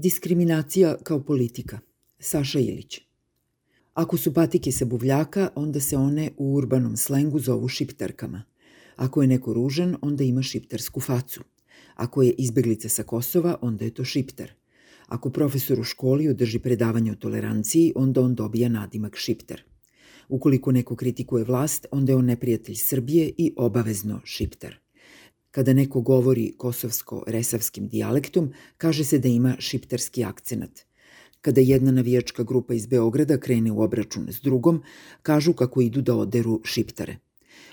Diskriminacija kao politika. Saša Ilić. Ako su patike sa buvljaka, onda se one u urbanom slengu zovu šiptarkama. Ako je neko ružan, onda ima šiptarsku facu. Ako je izbeglica sa Kosova, onda je to šiptar. Ako profesor u školi održi predavanje o toleranciji, onda on dobija nadimak šiptar. Ukoliko neko kritikuje vlast, onda je on neprijatelj Srbije i obavezno šiptar. Kada neko govori kosovsko-resavskim dijalektom, kaže se da ima šiptarski akcenat. Kada jedna navijačka grupa iz Beograda krene u obračun s drugom, kažu kako idu da oderu šiptare.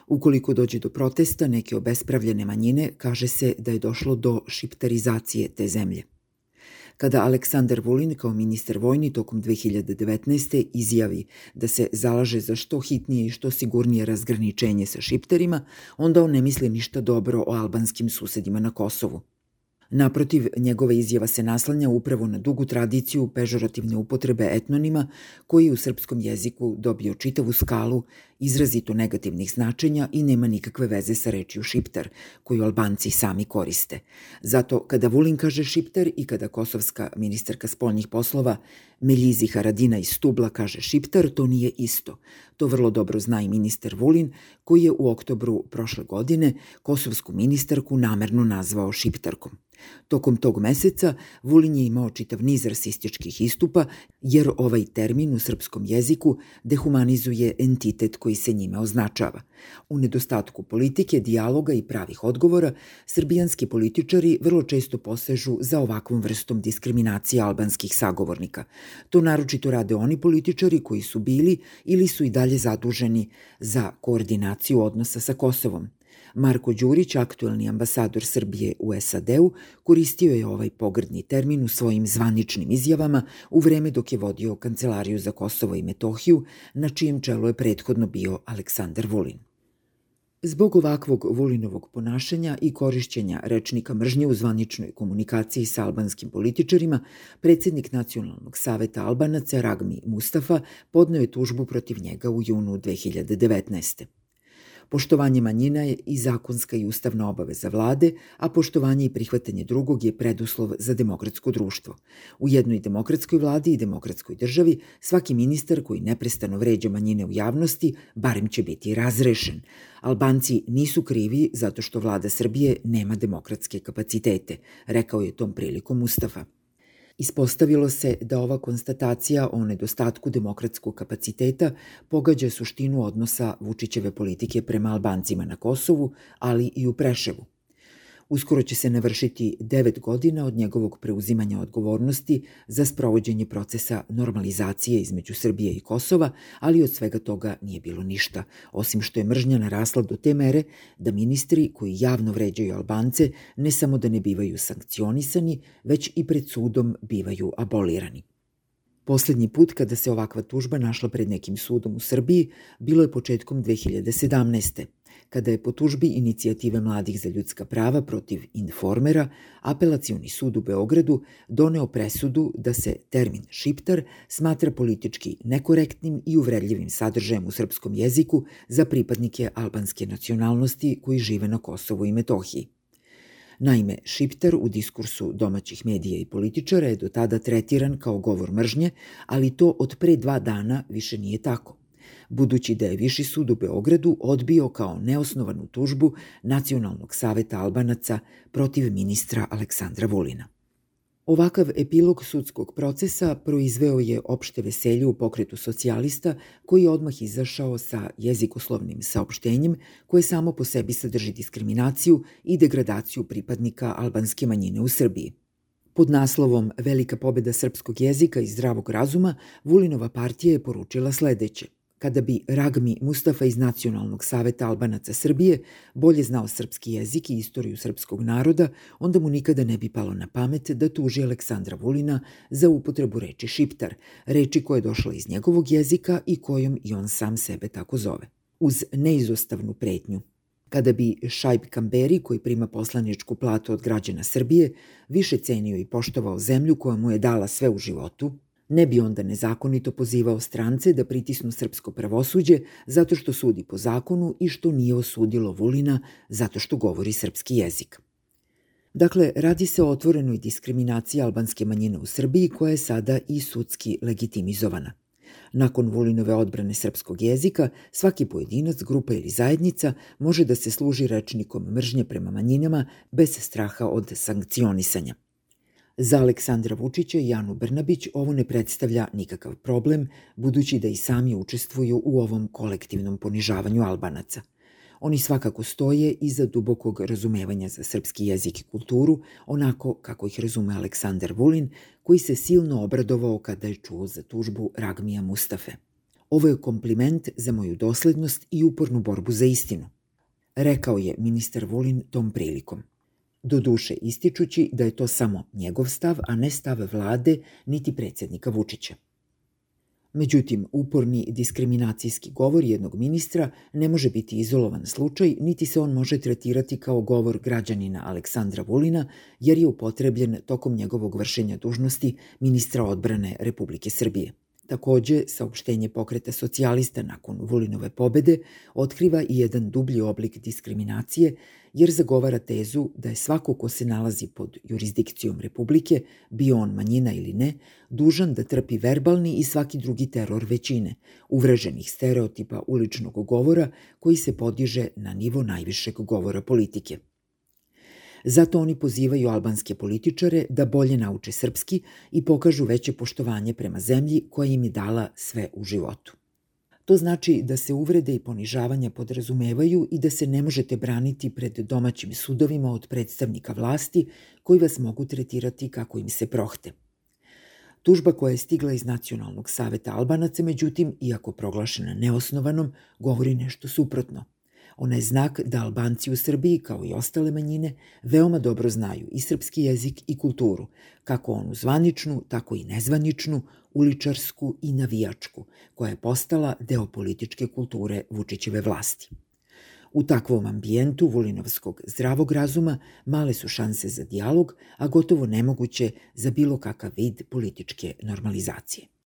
Ukoliko dođe do protesta neke obespravljene manjine, kaže se da je došlo do šiptarizacije te zemlje kada Aleksandar Vulin kao ministar vojni tokom 2019. izjavi da se zalaže za što hitnije i što sigurnije razgraničenje sa šiptarima, onda on ne misli ništa dobro o albanskim susedima na Kosovu. Naprotiv, njegova izjava se naslanja upravo na dugu tradiciju pežorativne upotrebe etnonima koji u srpskom jeziku dobio čitavu skalu izrazito negativnih značenja i nema nikakve veze sa rečju šiptar, koju Albanci sami koriste. Zato kada Vulin kaže šiptar i kada kosovska ministarka spoljnih poslova Meljizi Haradina iz Stubla kaže šiptar, to nije isto. To vrlo dobro zna i ministar Vulin, koji je u oktobru prošle godine kosovsku ministarku namerno nazvao šiptarkom. Tokom tog meseca Vulin je imao čitav niz rasističkih istupa, jer ovaj termin u srpskom jeziku dehumanizuje entitet koji se njime označava. U nedostatku politike, dijaloga i pravih odgovora, srbijanski političari vrlo često posežu za ovakvom vrstom diskriminacije albanskih sagovornika. To naročito rade oni političari koji su bili ili su i dalje zaduženi za koordinaciju odnosa sa Kosovom. Marko Đurić, aktuelni ambasador Srbije u SAD-u, koristio je ovaj pogrdni termin u svojim zvaničnim izjavama u vreme dok je vodio Kancelariju za Kosovo i Metohiju, na čijem čelu je prethodno bio Aleksandar Vulin. Zbog ovakvog Vulinovog ponašanja i korišćenja rečnika mržnje u zvaničnoj komunikaciji sa albanskim političarima, predsednik Nacionalnog saveta Albanaca Ragmi Mustafa podneo je tužbu protiv njega u junu 2019. Poštovanje manjina je i zakonska i ustavna obaveza vlade, a poštovanje i prihvatanje drugog je preduslov za demokratsko društvo. U jednoj demokratskoj vladi i demokratskoj državi svaki ministar koji neprestano vređa manjine u javnosti barem će biti razrešen. Albanci nisu krivi zato što vlada Srbije nema demokratske kapacitete, rekao je tom prilikom Mustafa. Ispostavilo se da ova konstatacija o nedostatku demokratskog kapaciteta pogađa suštinu odnosa Vučićeve politike prema Albancima na Kosovu, ali i u Preševu. Uskoro će se navršiti devet godina od njegovog preuzimanja odgovornosti za sprovođenje procesa normalizacije između Srbije i Kosova, ali od svega toga nije bilo ništa, osim što je mržnja narasla do te mere da ministri koji javno vređaju Albance ne samo da ne bivaju sankcionisani, već i pred sudom bivaju abolirani. Poslednji put kada se ovakva tužba našla pred nekim sudom u Srbiji bilo je početkom 2017 kada je po tužbi inicijative mladih za ljudska prava protiv informera apelacioni sud u Beogradu doneo presudu da se termin šiptar smatra politički nekorektnim i uvredljivim sadržajem u srpskom jeziku za pripadnike albanske nacionalnosti koji žive na Kosovu i Metohiji. Naime, šiptar u diskursu domaćih medija i političara je do tada tretiran kao govor mržnje, ali to od pre dva dana više nije tako budući da je Viši sud u Beogradu odbio kao neosnovanu tužbu Nacionalnog saveta Albanaca protiv ministra Aleksandra Vulina. Ovakav epilog sudskog procesa proizveo je opšte veselje u pokretu socijalista koji je odmah izašao sa jezikoslovnim saopštenjem koje samo po sebi sadrži diskriminaciju i degradaciju pripadnika albanske manjine u Srbiji. Pod naslovom Velika pobeda srpskog jezika i zdravog razuma, Vulinova partija je poručila sledeće. Kada bi Ragmi Mustafa iz Nacionalnog saveta Albanaca Srbije bolje znao srpski jezik i istoriju srpskog naroda, onda mu nikada ne bi palo na pamet da tuži Aleksandra Vulina za upotrebu reči šiptar, reči koja je došla iz njegovog jezika i kojom i on sam sebe tako zove. Uz neizostavnu pretnju kada bi Šajb Kamberi, koji prima poslaničku platu od građana Srbije, više cenio i poštovao zemlju koja mu je dala sve u životu, Ne bi onda nezakonito pozivao strance da pritisnu srpsko pravosuđe zato što sudi po zakonu i što nije osudilo Vulina zato što govori srpski jezik. Dakle, radi se o otvorenoj diskriminaciji albanske manjine u Srbiji koja je sada i sudski legitimizovana. Nakon Vulinove odbrane srpskog jezika, svaki pojedinac, grupa ili zajednica može da se služi rečnikom mržnje prema manjinama bez straha od sankcionisanja. Za Aleksandra Vučića i Janu Brnabić ovo ne predstavlja nikakav problem, budući da i sami učestvuju u ovom kolektivnom ponižavanju Albanaca – Oni svakako stoje iza dubokog razumevanja za srpski jezik i kulturu, onako kako ih razume Aleksandar Vulin, koji se silno obradovao kada je čuo za tužbu Ragmija Mustafe. Ovo je kompliment za moju doslednost i upornu borbu za istinu, rekao je ministar Vulin tom prilikom. Do duše ističući da je to samo njegov stav, a ne stav vlade niti predsednika Vučića. Međutim, uporni diskriminacijski govor jednog ministra ne može biti izolovan slučaj, niti se on može tretirati kao govor građanina Aleksandra Vulina, jer je upotrebljen tokom njegovog vršenja dužnosti ministra odbrane Republike Srbije. Takođe, saopštenje pokreta socijalista nakon Vulinove pobede otkriva i jedan dublji oblik diskriminacije, jer zagovara tezu da je svako ko se nalazi pod jurisdikcijom Republike, bio on manjina ili ne, dužan da trpi verbalni i svaki drugi teror većine, uvreženih stereotipa uličnog govora koji se podiže na nivo najvišeg govora politike. Zato oni pozivaju albanske političare da bolje nauče srpski i pokažu veće poštovanje prema zemlji koja im je dala sve u životu. To znači da se uvrede i ponižavanja podrazumevaju i da se ne možete braniti pred domaćim sudovima od predstavnika vlasti koji vas mogu tretirati kako im se prohte. Tužba koja je stigla iz Nacionalnog saveta Albanaca, međutim, iako proglašena neosnovanom, govori nešto suprotno – Ona je znak da Albanci u Srbiji, kao i ostale manjine, veoma dobro znaju i srpski jezik i kulturu, kako onu zvaničnu, tako i nezvaničnu, uličarsku i navijačku, koja je postala deo političke kulture Vučićeve vlasti. U takvom ambijentu Vulinovskog zdravog razuma male su šanse za dijalog, a gotovo nemoguće za bilo kakav vid političke normalizacije.